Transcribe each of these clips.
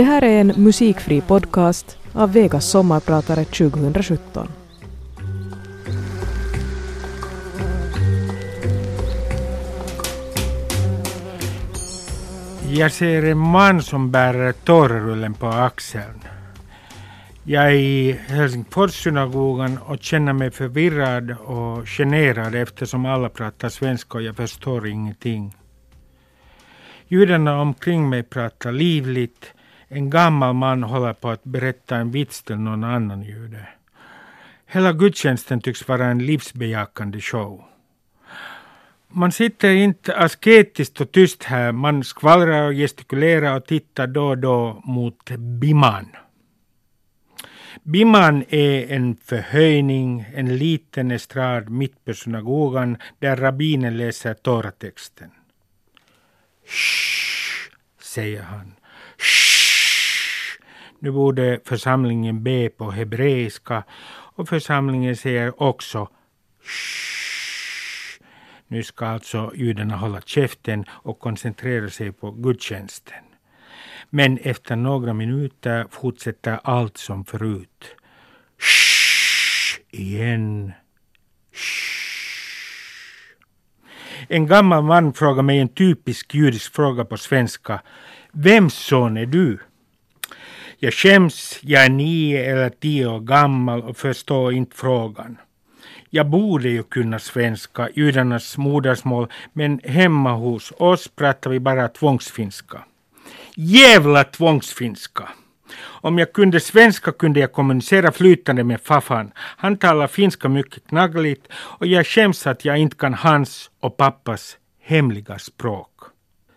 Det här är en musikfri podcast av Vegas sommarpratare 2017. Jag ser en man som bär tårrullen på axeln. Jag är i Helsingforssynagogan och känner mig förvirrad och generad eftersom alla pratar svenska och jag förstår ingenting. Judarna omkring mig pratar livligt. En gammal man håller på att berätta en vits till någon annan jude. Hela gudstjänsten tycks vara en livsbejakande show. Man sitter inte asketiskt och tyst här. Man skvallrar och gestikulerar och tittar då och då mot Biman. Biman är en förhöjning, en liten estrad mitt på synagogan där rabbinen läser Toratexten. Shh, säger han. Shh. Nu borde församlingen be på hebreiska och församlingen säger också Shh. Nu ska alltså judarna hålla käften och koncentrera sig på gudstjänsten. Men efter några minuter fortsätter allt som förut. Shh, igen. Shh. En gammal man frågar mig en typisk judisk fråga på svenska. Vems son är du? Jag skäms, jag är nio eller tio år gammal och förstår inte frågan. Jag borde ju kunna svenska, judarnas modersmål, men hemma hos oss pratar vi bara tvångsfinska. Jävla tvångsfinska! Om jag kunde svenska kunde jag kommunicera flytande med Fafan. Han talar finska mycket knaggligt och jag skäms att jag inte kan hans och pappas hemliga språk.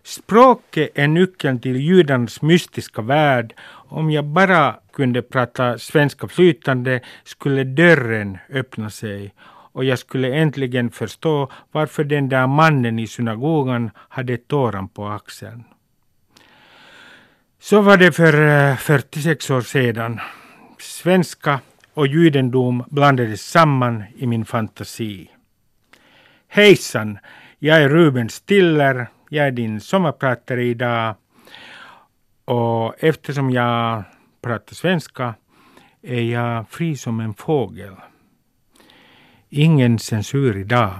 Språket är nyckeln till judarnas mystiska värld. Om jag bara kunde prata svenska flytande skulle dörren öppna sig och jag skulle äntligen förstå varför den där mannen i synagogan hade tåran på axeln. Så var det för eh, 46 år sedan. Svenska och judendom blandades samman i min fantasi. Hejsan! Jag är Ruben Stiller. Jag är din sommarpratare idag. Och eftersom jag pratar svenska är jag fri som en fågel. Ingen censur idag.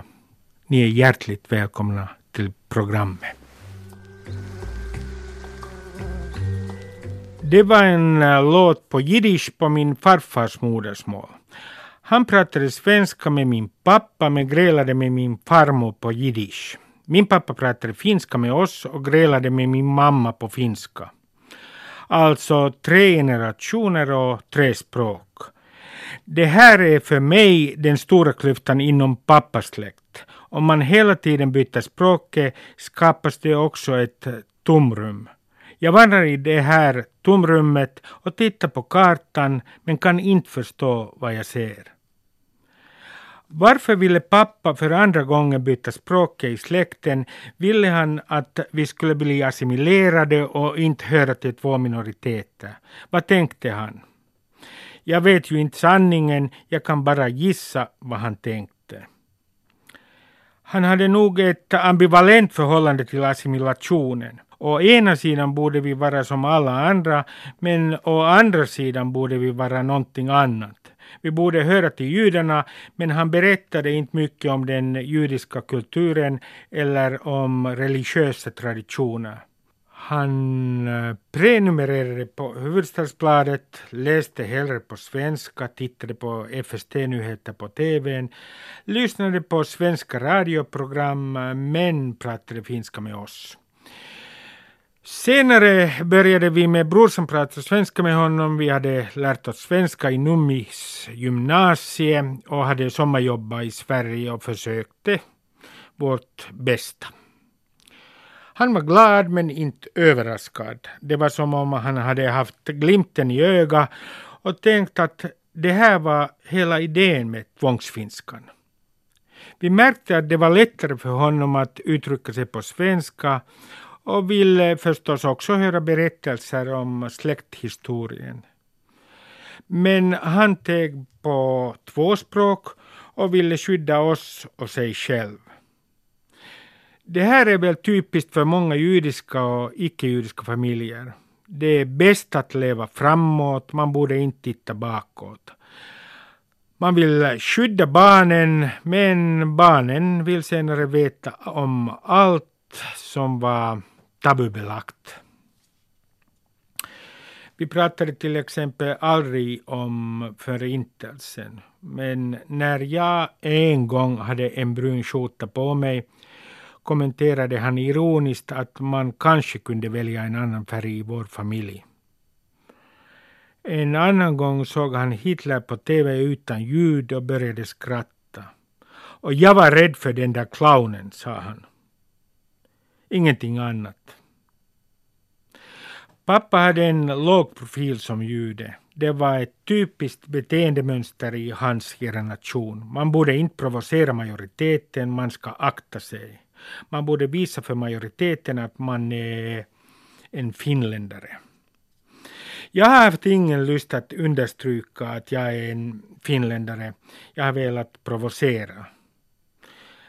Ni är hjärtligt välkomna till programmet. Det var en eh, låt på jiddisch på min farfars modersmål. Han pratade svenska med min pappa men grälade med min farmor på jiddisch. Min pappa pratade finska med oss och grälade med min mamma på finska. Alltså tre generationer och tre språk. Det här är för mig den stora klyftan inom pappasläkt. Om man hela tiden byter språket skapas det också ett tomrum. Jag vandrar i det här tomrummet och tittar på kartan men kan inte förstå vad jag ser. Varför ville pappa för andra gången byta språket i släkten? Ville han att vi skulle bli assimilerade och inte höra till två minoriteter? Vad tänkte han? Jag vet ju inte sanningen, jag kan bara gissa vad han tänkte. Han hade nog ett ambivalent förhållande till assimilationen. Å ena sidan borde vi vara som alla andra, men å andra sidan borde vi vara någonting annat. Vi borde höra till judarna, men han berättade inte mycket om den judiska kulturen eller om religiösa traditioner. Han eh, prenumererade på Hufvudstadsbladet, läste hellre på svenska, tittade på FST-nyheter på TVn, lyssnade på svenska radioprogram eh, men pratade finska med oss. Senare började vi med bror som pratade svenska med honom. Vi hade lärt oss svenska i Nummis gymnasie och hade sommarjobbat i Sverige och försökte vårt bästa. Han var glad men inte överraskad. Det var som om han hade haft glimten i ögat och tänkt att det här var hela idén med tvångsfinskan. Vi märkte att det var lättare för honom att uttrycka sig på svenska och ville eh, förstås också höra berättelser om släkthistorien. Men han teg på två språk och ville skydda oss och sig själv. Det här är väl typiskt för många judiska och icke-judiska familjer. Det är bäst att leva framåt, man borde inte titta bakåt. Man vill skydda barnen, men barnen vill senare veta om allt som var tabubelagt. Vi pratade till exempel aldrig om förintelsen. Men när jag en gång hade en brun skjorta på mig kommenterade han ironiskt att man kanske kunde välja en annan färg i vår familj. En annan gång såg han Hitler på TV utan ljud och började skratta. Och jag var rädd för den där clownen, sa han. Ingenting annat. Pappa hade en låg profil som jude. Det var ett typiskt beteendemönster i hans generation. Man borde inte provocera majoriteten, man ska akta sig. Man borde visa för majoriteten att man är en finländare. Jag har haft ingen lust att understryka att jag är en finländare. Jag har velat provocera.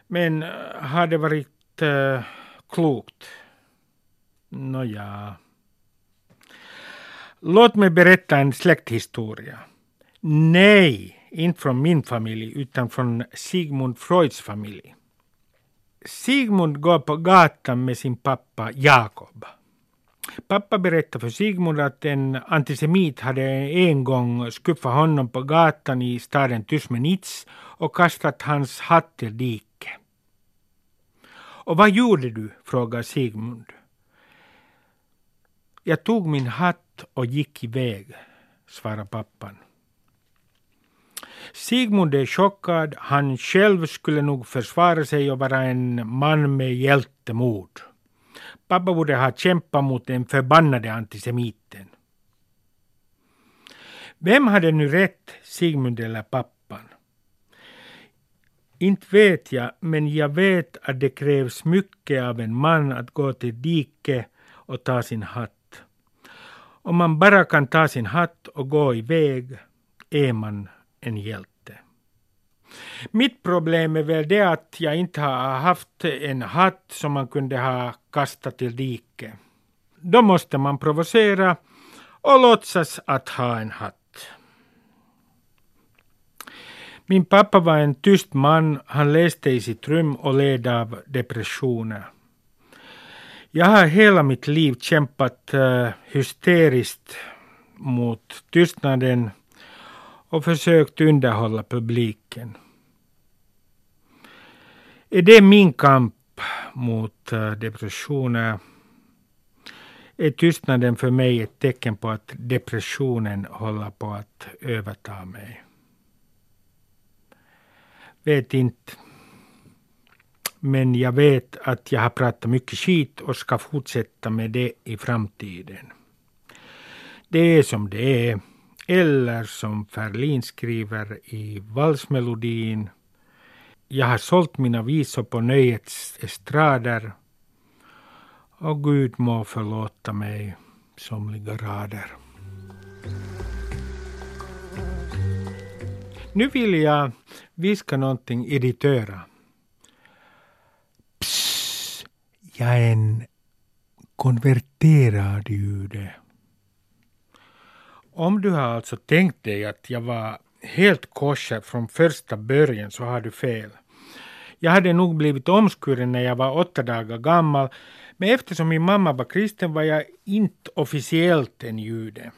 Men eh, har det varit uh, klokt? Nåja. Låt mig berätta en släkthistoria. Nej, inte från min familj utan från Sigmund Freuds familj. Sigmund går på gatan med sin pappa Jakob. Pappa berättade för Sigmund att en antisemit hade en gång skuffat honom på gatan i staden Tysmenitz och kastat hans hatt till diket. Och vad gjorde du? frågar Sigmund. Jag tog min hatt och gick iväg, svarar pappan. Sigmund är chockad. Han själv skulle nog försvara sig och vara en man med hjältemod. Pappa borde ha kämpat mot den förbannade antisemiten. Vem hade nu rätt, Sigmund eller pappa? Inte vet jag, men jag vet att det krävs mycket av en man att gå till dike och ta sin hatt. Om man bara kan ta sin hatt och gå iväg är man en hjälte. Mitt problem är väl det att jag inte har haft en hatt som man kunde ha kastat till dike. Då måste man provocera och låtsas att ha en hatt. Min pappa var en tyst man. Han läste i sitt rum och led av depressioner. Jag har hela mitt liv kämpat uh, hysteriskt mot tystnaden och försökt underhålla publiken. Är det min kamp mot eh, depressioner är tystnaden för mig ett tecken på att depressionen håller på att överta mig. Vet inte men jag vet att jag har pratat mycket skit och ska fortsätta med det i framtiden. Det är som det är, eller som Ferlin skriver i valsmelodin. Jag har sålt mina visor på nöjets estrader och Gud må förlåta mig somliga rader. Nu vill jag viska någonting i ditt öra. Jag är en konverterad jude. Om du har alltså tänkt dig att jag var helt kosher från första början så har du fel. Jag hade nog blivit omskuren när jag var åtta dagar gammal men eftersom min mamma var kristen var jag inte officiellt en jude.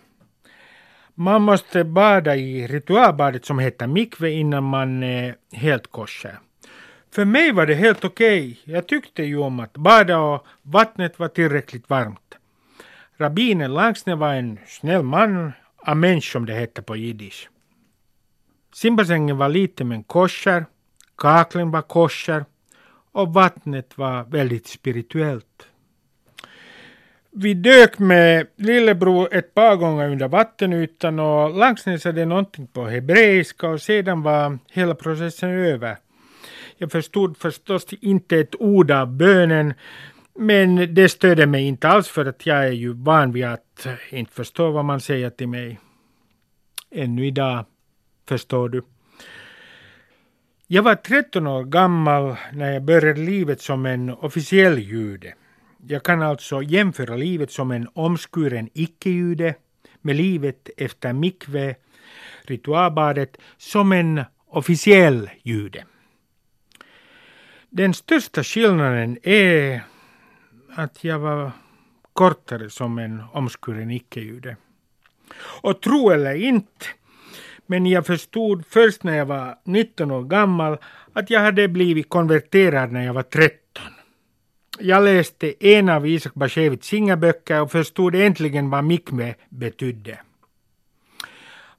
Man måste bada i ritualbadet som heter mikve innan man är helt kosher. För mig var det helt okej. Okay. Jag tyckte ju om att bada och vattnet var tillräckligt varmt. Rabbinen Langsne var en snäll man, amensch som det hette på jiddisch. Simbassängen var liten men kosher, kaklen var kosher och vattnet var väldigt spirituellt. Vi dök med lillebror ett par gånger under vattenytan och Langsne sade någonting på hebreiska och sedan var hela processen över. Jag förstod förstås inte ett ord av bönen, men det stödde mig inte alls för att jag är ju van vid att inte förstå vad man säger till mig. Ännu idag, förstår du. Jag var 13 år gammal när jag började livet som en officiell jude. Jag kan alltså jämföra livet som en omskuren icke-jude med livet efter mikve, ritualbadet, som en officiell jude. Den största skillnaden är att jag var kortare som en omskuren icke-jude. Och tro eller inte, men jag förstod först när jag var 19 år gammal att jag hade blivit konverterad när jag var 13. Jag läste en av Isak Bashevits singaböcker och förstod äntligen vad mikve betydde.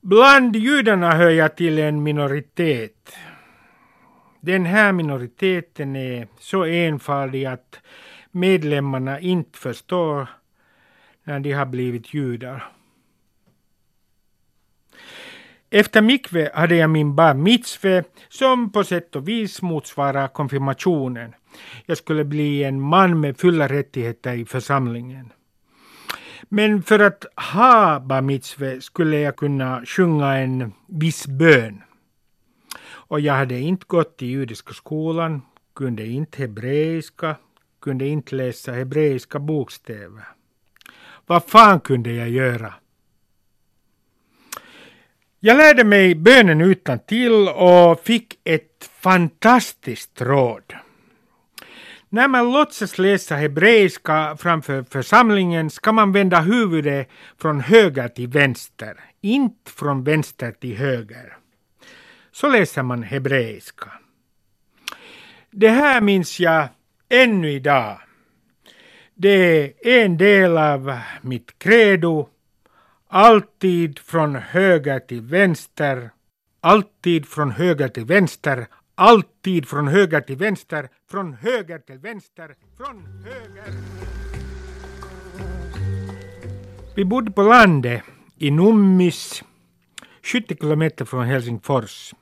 Bland judarna hör jag till en minoritet. Den här minoriteten är så enfaldig att medlemmarna inte förstår när de har blivit judar. Efter mikve hade jag min bar mitzve som på sätt och vis motsvarar konfirmationen. Jag skulle bli en man med fulla rättigheter i församlingen. Men för att ha bar mitzve skulle jag kunna sjunga en viss bön. Och jag hade inte gått i judiska skolan, kunde inte hebreiska, kunde inte läsa hebreiska bokstäver. Vad fan kunde jag göra? Jag lärde mig bönen utan till och fick ett fantastiskt råd. När man låtsas läsa hebreiska framför församlingen ska man vända huvudet från höger till vänster, inte från vänster till höger. Så läser man hebreiska. Det här minns jag ännu idag. Det är en del av mitt credo. Alltid från höger till vänster. Alltid från höger till vänster. Alltid från höger till vänster. Från höger till vänster. Från höger. Vi bodde på landet i Nummis, 70 kilometer från Helsingfors.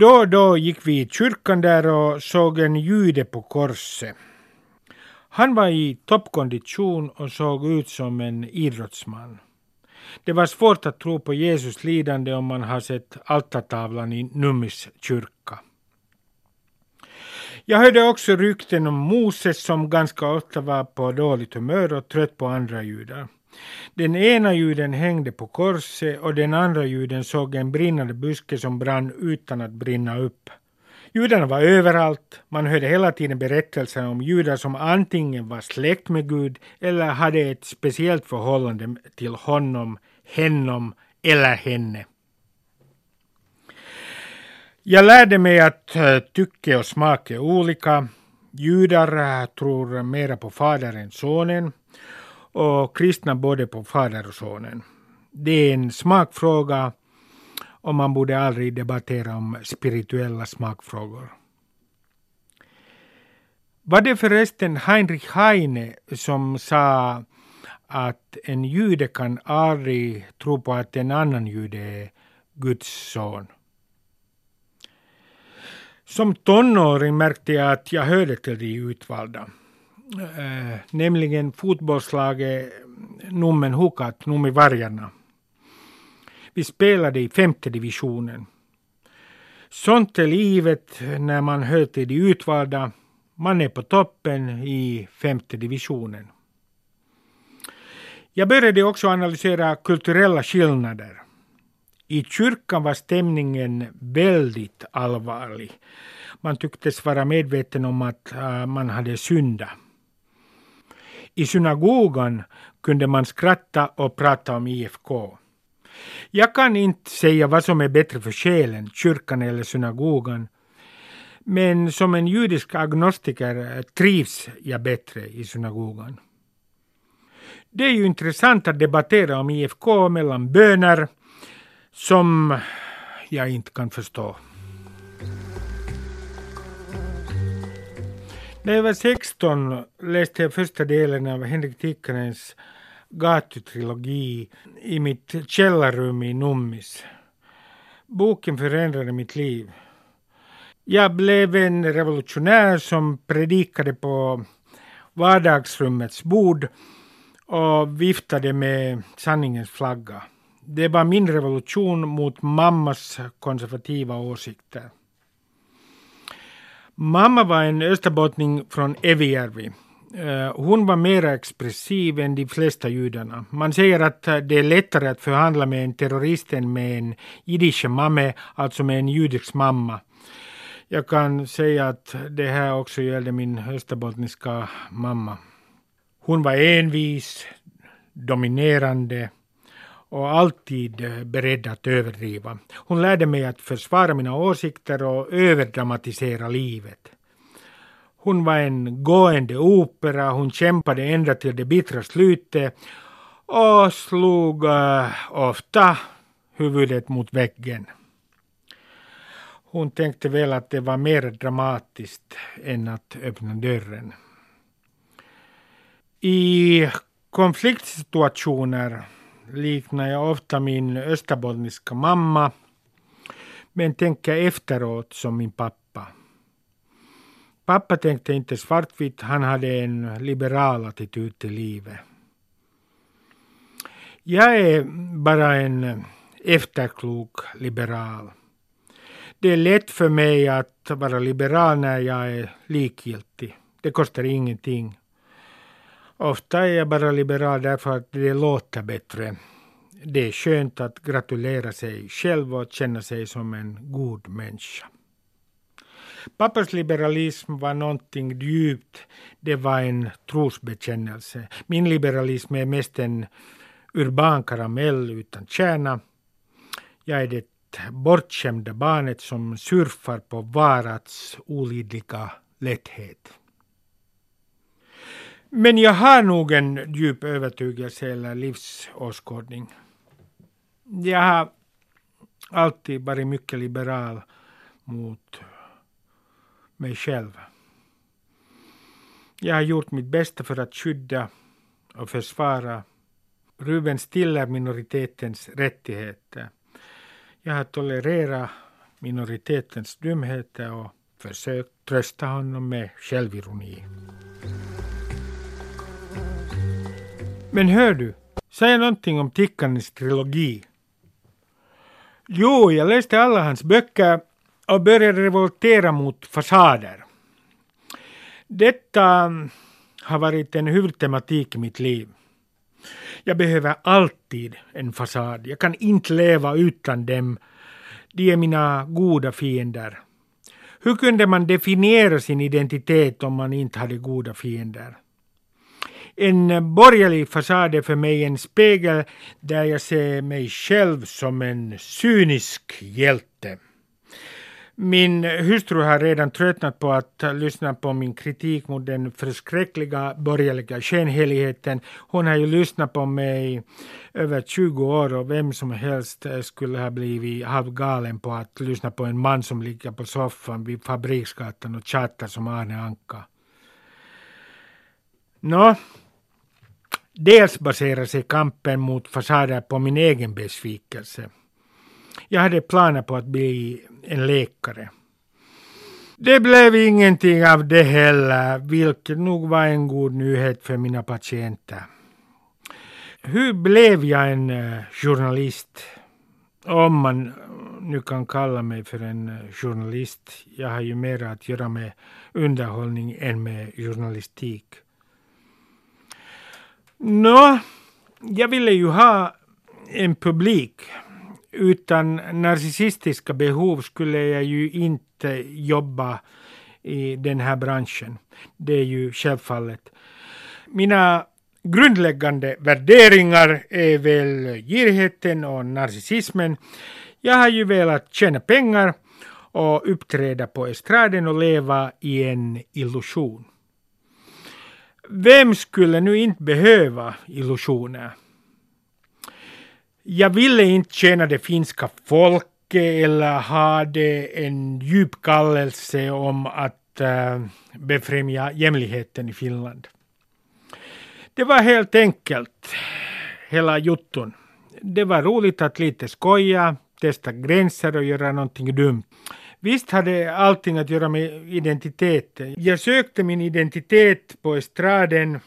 Då och då gick vi i kyrkan där och såg en jude på korset. Han var i toppkondition och såg ut som en idrottsman. Det var svårt att tro på Jesus lidande om man har sett altartavlan i Nummis kyrka. Jag hörde också rykten om Moses som ganska ofta var på dåligt humör och trött på andra judar. Den ena juden hängde på korset och den andra juden såg en brinnande buske som brann utan att brinna upp. Judarna var överallt. Man hörde hela tiden berättelser om judar som antingen var släkt med Gud eller hade ett speciellt förhållande till honom, hennom eller henne. Jag lärde mig att eh, tycke och smak är olika. Judar eh, tror mera på Fadern än Sonen och kristna både på Fader och Sonen. Det är en smakfråga och man borde aldrig debattera om spirituella smakfrågor. Var det förresten Heinrich Heine som sa att en jude kan aldrig tro på att en annan jude är Guds son? Som tonåring märkte jag att jag hörde till de utvalda. Eh, nämligen fotbollslaget Nummen Hukat, Nummivargarna. Vi spelade i femte divisionen. Sånt är livet när man hör till de utvalda. Man är på toppen i femte divisionen. Jag började också analysera kulturella skillnader. I kyrkan var stämningen väldigt allvarlig. Man tycktes vara medveten om att äh, man hade syndat. I synagogan kunde man skratta och prata om IFK. Jag kan inte säga vad som är bättre för själen, kyrkan eller synagogan. Men som en judisk agnostiker eh, trivs jag bättre i synagogan. Det är ju intressant att debattera om IFK mellan böner som jag inte kan förstå. När jag var 16 läste jag första delen av Henrik Tikkanens gatutrilogi i mitt källarrum i Nummis. Boken förändrade mitt liv. Jag blev en revolutionär som predikade på vardagsrummets bord och viftade med sanningens flagga. Det var min revolution mot mammas konservativa åsikter. Mamma var en österbottning från Evijärvi. Eh, hon var mer expressiv än de flesta judarna. Man säger att eh, det är lättare att förhandla med en terrorist än med en jiddisch mamme, alltså med en judisk mamma. Jag kan säga att det här också gällde min österbottniska mamma. Hon var envis, dominerande och alltid eh, beredd att överdriva. Hon lärde mig att försvara mina åsikter och överdramatisera livet. Hon var en gående opera, hon kämpade ända till det bittra slutet och slog uh, ofta huvudet mot väggen. Hon tänkte väl att det var mer dramatiskt än att öppna dörren. I konfliktsituationer liknar jag ofta min österbottniska mamma men tänker efteråt som min pappa. Pappa tänkte inte svartvitt, han hade en liberal attityd till livet. Jag är bara en efterklok liberal. Det är lätt för mig att vara liberal när jag är likgiltig. Det kostar ingenting. Ofta är jag bara liberal därför att det låter bättre. Det är skönt att gratulera sig själv och känna sig som en god människa. Pappas liberalism var någonting djupt. Det var en trosbekännelse. Min liberalism är mest en urban karamell utan kärna. Jag är det bortskämda barnet som surfar på varats olidliga lätthet. Men jag har nog en djup övertygelse eller livsåskådning. Jag har alltid varit mycket liberal mot mig själv. Jag har gjort mitt bästa för att skydda och försvara Ruben Stiller minoritetens rättigheter. Jag har tolererat minoritetens dumheter och försökt trösta honom med självironi. Men hör du, säg någonting om Tikkanens trilogi. Jo, jag läste alla hans böcker och började revoltera mot fasader. Detta har varit en huvudtematik i mitt liv. Jag behöver alltid en fasad. Jag kan inte leva utan dem. De är mina goda fiender. Hur kunde man definiera sin identitet om man inte hade goda fiender? En borgerlig fasad är för mig en spegel där jag ser mig själv som en cynisk hjälte. Min hustru har redan tröttnat på att lyssna på min kritik mot den förskräckliga borgerliga skenheligheten. Hon har ju lyssnat på mig över 20 år och vem som helst skulle ha blivit halvgalen på att lyssna på en man som ligger på soffan vid Fabriksgatan och tjatar som Arne Anka. Nå, dels baserar sig kampen mot fasader på min egen besvikelse. Jag hade planer på att bli en läkare. Det blev ingenting av det heller, vilket nog var en god nyhet för mina patienter. Hur blev jag en eh, journalist? Om man eh, nu kan kalla mig för en eh, journalist. Jag har ju mer att göra med underhållning än med journalistik. Nå, jag ville ju ha en publik utan narcissistiska behov skulle jag ju inte jobba i den här branschen. Det är ju självfallet. Mina grundläggande värderingar är väl girigheten och narcissismen. Jag har ju velat tjäna pengar och uppträda på estraden och leva i en illusion. Vem skulle nu inte behöva illusioner? Jag ville inte tjäna det finska folket eller hade en djup kallelse om att äh, befrämja jämlikheten i Finland. Det var helt enkelt hela jotton. Det var roligt att lite skoja, testa gränser och göra någonting dumt. Visst hade allting att göra med identiteten. Jag sökte min identitet på estraden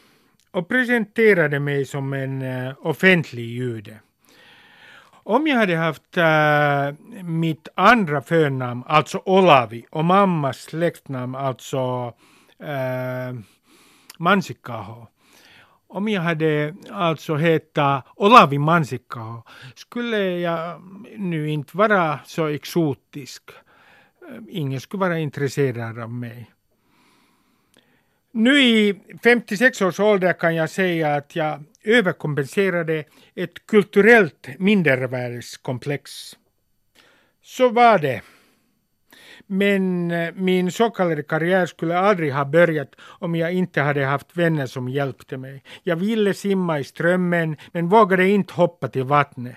och presenterade mig som en eh, offentlig jude. Om jag hade haft äh, mitt andra förnamn, alltså Olavi, och mammas släktnamn, alltså äh, Mansikkaho. Om jag hade alltså hetat Olavi Mansikkaho skulle jag nu inte vara så exotisk. Äh, ingen skulle vara intresserad av mig. Nu i 56 års ålder kan jag säga att jag överkompenserade ett kulturellt mindervärdeskomplex. Så var det. Men eh, min så kallade karriär skulle aldrig ha börjat om jag inte hade haft vänner som hjälpte mig. Jag ville simma i strömmen men vågade inte hoppa till vattnet.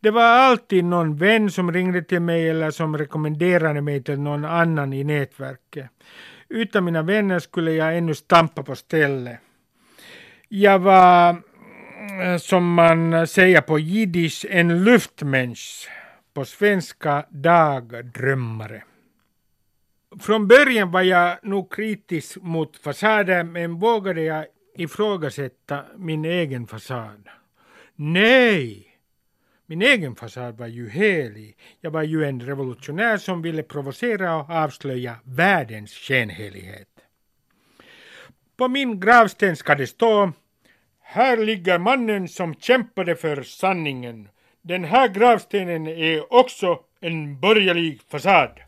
Det var alltid någon vän som ringde till mig eller som rekommenderade mig till någon annan i nätverket. Utan mina vänner skulle jag ännu stampa på stället. Jag var, äh, som man säger på jiddisch, en luftmensch. På svenska dagdrömmare. Från början var jag nog kritisk mot fasader men vågade jag ifrågasätta min egen fasad. Nej! Min egen fasad var ju helig. Jag var ju en revolutionär som ville provocera och avslöja världens skenhelighet. På min gravsten ska det stå Här ligger mannen som kämpade för sanningen. Den här gravstenen är också en borgerlig fasad.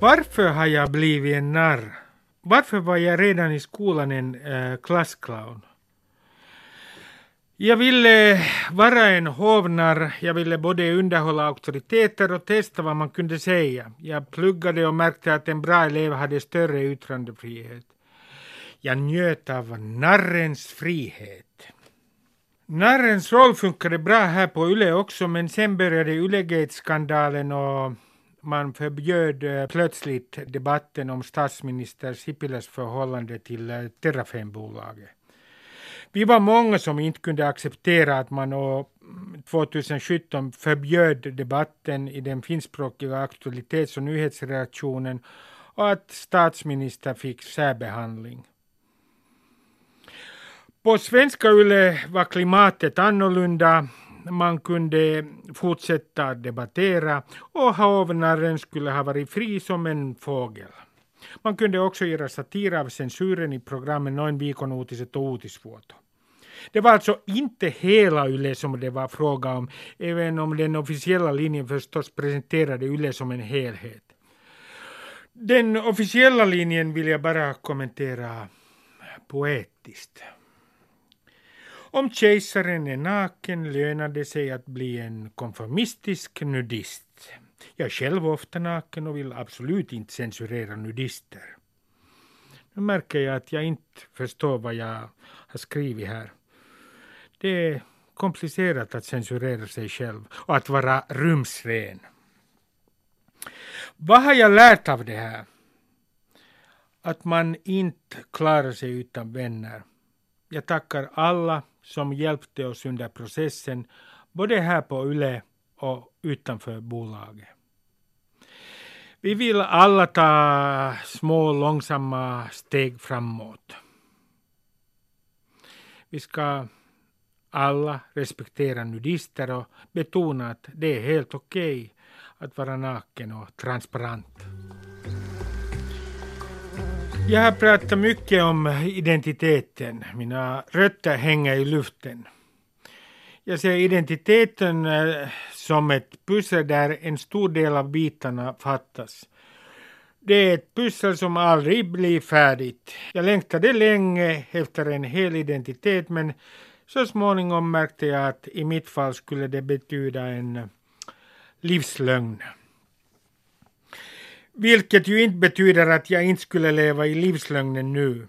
Varför har jag blivit en narr? Varför var jag redan i skolan en äh, klassclown? Jag ville eh, vara en hovnarr, jag ville både underhålla auktoriteter och testa vad man kunde säga. Jag pluggade och märkte att en bra elev hade större yttrandefrihet. Jag njöt av narrens frihet. Narrens roll funkade bra här på Yle också men sen började Ylegate-skandalen och man förbjöd eh, plötsligt debatten om statsminister Sipiläs förhållande till Terrafenbolaget. Terrafembolaget. Vi var många som inte kunde acceptera att man 2017 mm, förbjöd debatten i den finskspråkiga aktualitets och nyhetsredaktionen och att statsminister fick särbehandling. På svenska Yle var klimatet annorlunda. Man kunde fortsätta debattera och hovnaren skulle ha varit fri som en fågel. Man kunde också göra satir av censuren i programmen Noin viikon uutiset och Uutisvuoto. Det var alltså inte hela YLE som det var fråga om, även om den officiella linjen förstås presenterade YLE som en helhet. Den officiella linjen vill jag bara kommentera poetiskt. Om kejsaren är naken lönar det sig att bli en konformistisk nudist. Jag är själv ofta naken och vill absolut inte censurera nudister. Nu märker jag att jag inte förstår vad jag har skrivit här. Det är komplicerat att censurera sig själv och att vara rumsren. Vad har jag lärt av det här? Att man inte klarar sig utan vänner. Jag tackar alla som hjälpte oss under processen, både här på YLE och utanför bolaget. Vi vill alla ta små långsamma steg framåt. Vi ska alla respekterar nudister och betonar att det är helt okej okay att vara naken och transparent. Jag har pratat mycket om identiteten. Mina rötter hänger i luften. Jag ser identiteten eh, som ett pussel där en stor del av bitarna fattas. Det är ett pussel som aldrig blir färdigt. Jag längtade länge efter en hel identitet men så småningom märkte jag att i mitt fall skulle det betyda en eh, livslögn. Vilket ju inte betyder att jag inte skulle leva i livslögnen nu.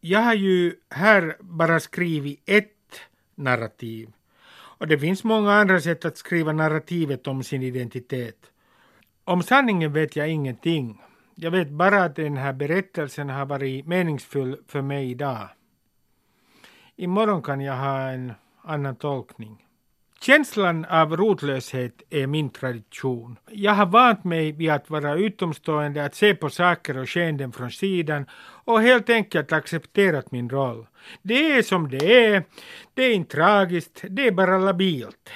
Jag har ju här bara skrivit ett narrativ. Och det finns många andra sätt att skriva narrativet om sin identitet. Om sanningen vet jag ingenting. Jag vet bara att den här berättelsen har varit meningsfull för mig idag. Imorgon kan jag ha en annan tolkning. Känslan av rotlöshet är min tradition. Jag har vant mig vid att vara utomstående, att se på saker och skeenden från sidan och helt enkelt accepterat min roll. Det är som det är, det är inte tragiskt, det är bara labilt.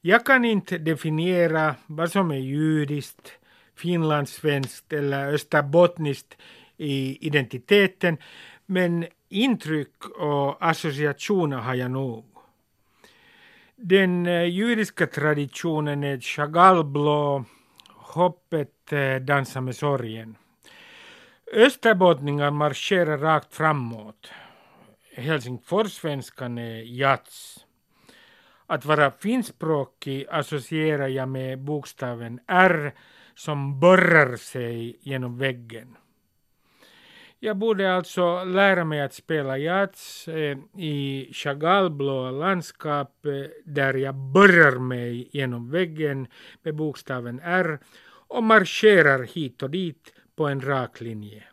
Jag kan inte definiera vad som är judiskt, finlandssvenskt eller österbottniskt i identiteten, men intryck och associationer har jag nog. Den eh, judiska traditionen är Chagallblå, hoppet eh, dansar med sorgen. Österbottningar marscherar rakt framåt. Helsingforssvenskan är jazz. Att vara finskspråkig associerar jag med bokstaven R som borrar sig genom väggen. Jag borde alltså lära mig att spela jazz eh, i Chagallblåa landskap eh, där jag borrar mig genom väggen med bokstaven R och marscherar hit och dit på en rak linje.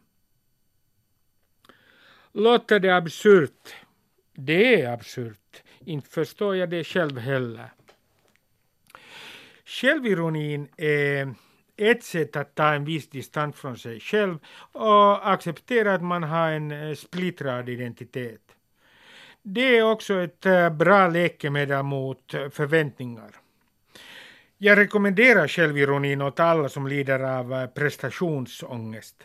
Låter det absurt? Det är absurt. Inte förstår jag det själv heller. Självironin är eh, ett sätt att ta en viss distans från sig själv och acceptera att man har en eh, splittrad identitet. Det är också ett eh, bra läkemedel mot eh, förväntningar. Jag rekommenderar självironin åt alla som lider av prestationsångest.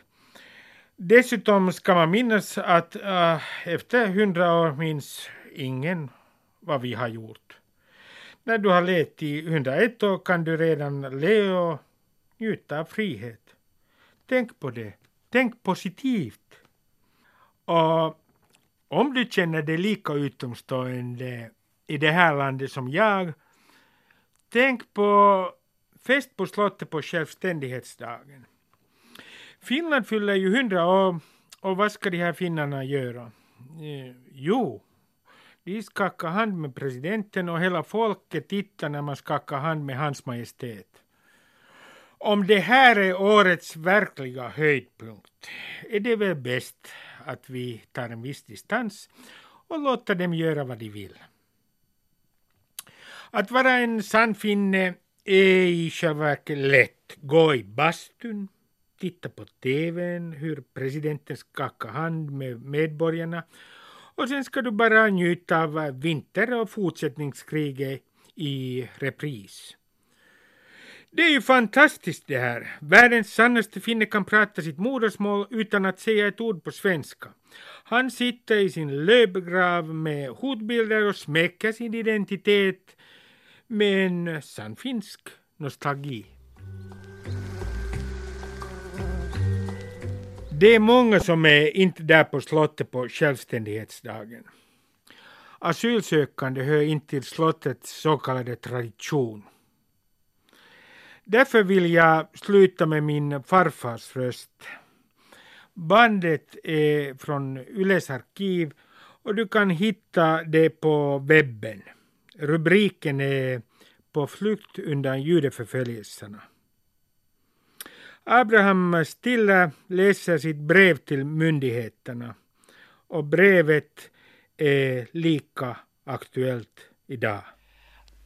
Dessutom ska man minnas att äh, efter hundra år minns ingen vad vi har gjort. När du har levt i 101 år kan du redan le och njuta av frihet. Tänk på det. Tänk positivt. Och om du känner dig lika utomstående i det här landet som jag, tänk på fest på slottet på självständighetsdagen. Finland fyller ju hundra år och vad ska de här finnarna göra? Eh, jo, de skakar hand med presidenten och hela folket tittar när man skakar hand med hans majestät. Om det här är årets verkliga höjdpunkt är det väl bäst att vi tar en viss distans och låter dem göra vad de vill. Att vara en sann finne är i själva verket lätt. Gå i bastun, titta på TVn, hur presidenten skakar hand med medborgarna och sen ska du bara njuta av vinter och fortsättningskriget i repris. Det är ju fantastiskt det här. Världens sannaste finne kan prata sitt modersmål utan att säga ett ord på svenska. Han sitter i sin lövgrav med hotbilder och smäcker sin identitet med en sann finsk nostalgi. Det är många som är inte där på slottet på självständighetsdagen. Asylsökande hör inte till slottets så kallade tradition. Därför vill jag sluta med min farfars röst. Bandet är från Yles arkiv och du kan hitta det på webben. Rubriken är På flykt undan judeförföljelserna. Abraham Stiller läser sitt brev till myndigheterna och brevet är lika aktuellt idag.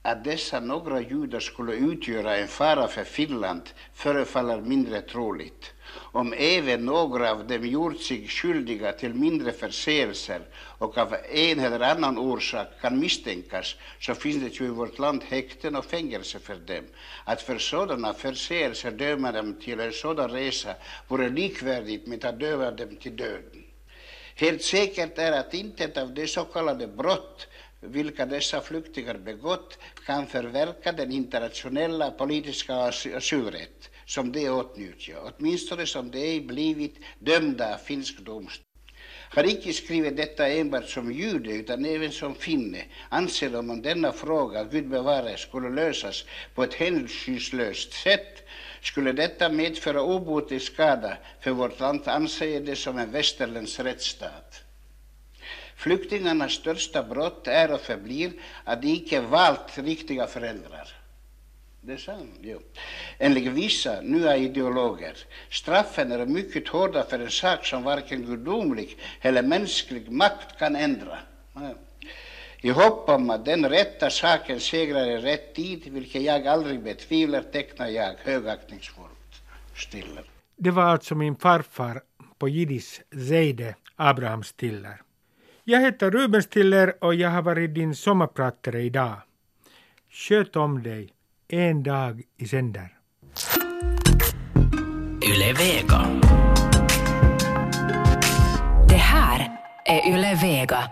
Att dessa några judar skulle utgöra en fara för Finland förefaller mindre troligt. Om även några av dem gjort sig skyldiga till mindre förseelser och av en eller annan orsak kan misstänkas så finns det ju i vårt land häkten och fängelse för dem. Att för sådana förseelser döma dem till en sådan resa vore likvärdigt med att döma dem till döden. Helt säkert är att intet av de så kallade brott vilka dessa flyktingar begått kan förverka den internationella politiska asylrätt som de åtnjuter, åtminstone som de ej blivit dömda av finsk domstol. Har icke skrivit detta enbart som jude utan även som finne anser de om denna fråga, Gud bevare, skulle lösas på ett hänsynslöst sätt skulle detta medföra obotlig skada för vårt land anseende som en västerländsk rättsstat. Flyktingarnas största brott är och förblir att de icke valt riktiga föräldrar. Det är sant, jo. Enligt vissa nya ideologer. Straffen är mycket hårda för en sak som varken gudomlig eller mänsklig makt kan ändra. I hopp om att den rätta saken segrar i rätt tid, vilket jag aldrig betvivlar, tecknar jag högaktningsfullt Stiller. Det var alltså min farfar på jiddisch Zeide Abraham Stiller. Jag heter Ruben Stiller och jag har varit din sommarpratare idag. Sköt om dig, en dag i sänder. Yle Vega. Det här är Yle Vega.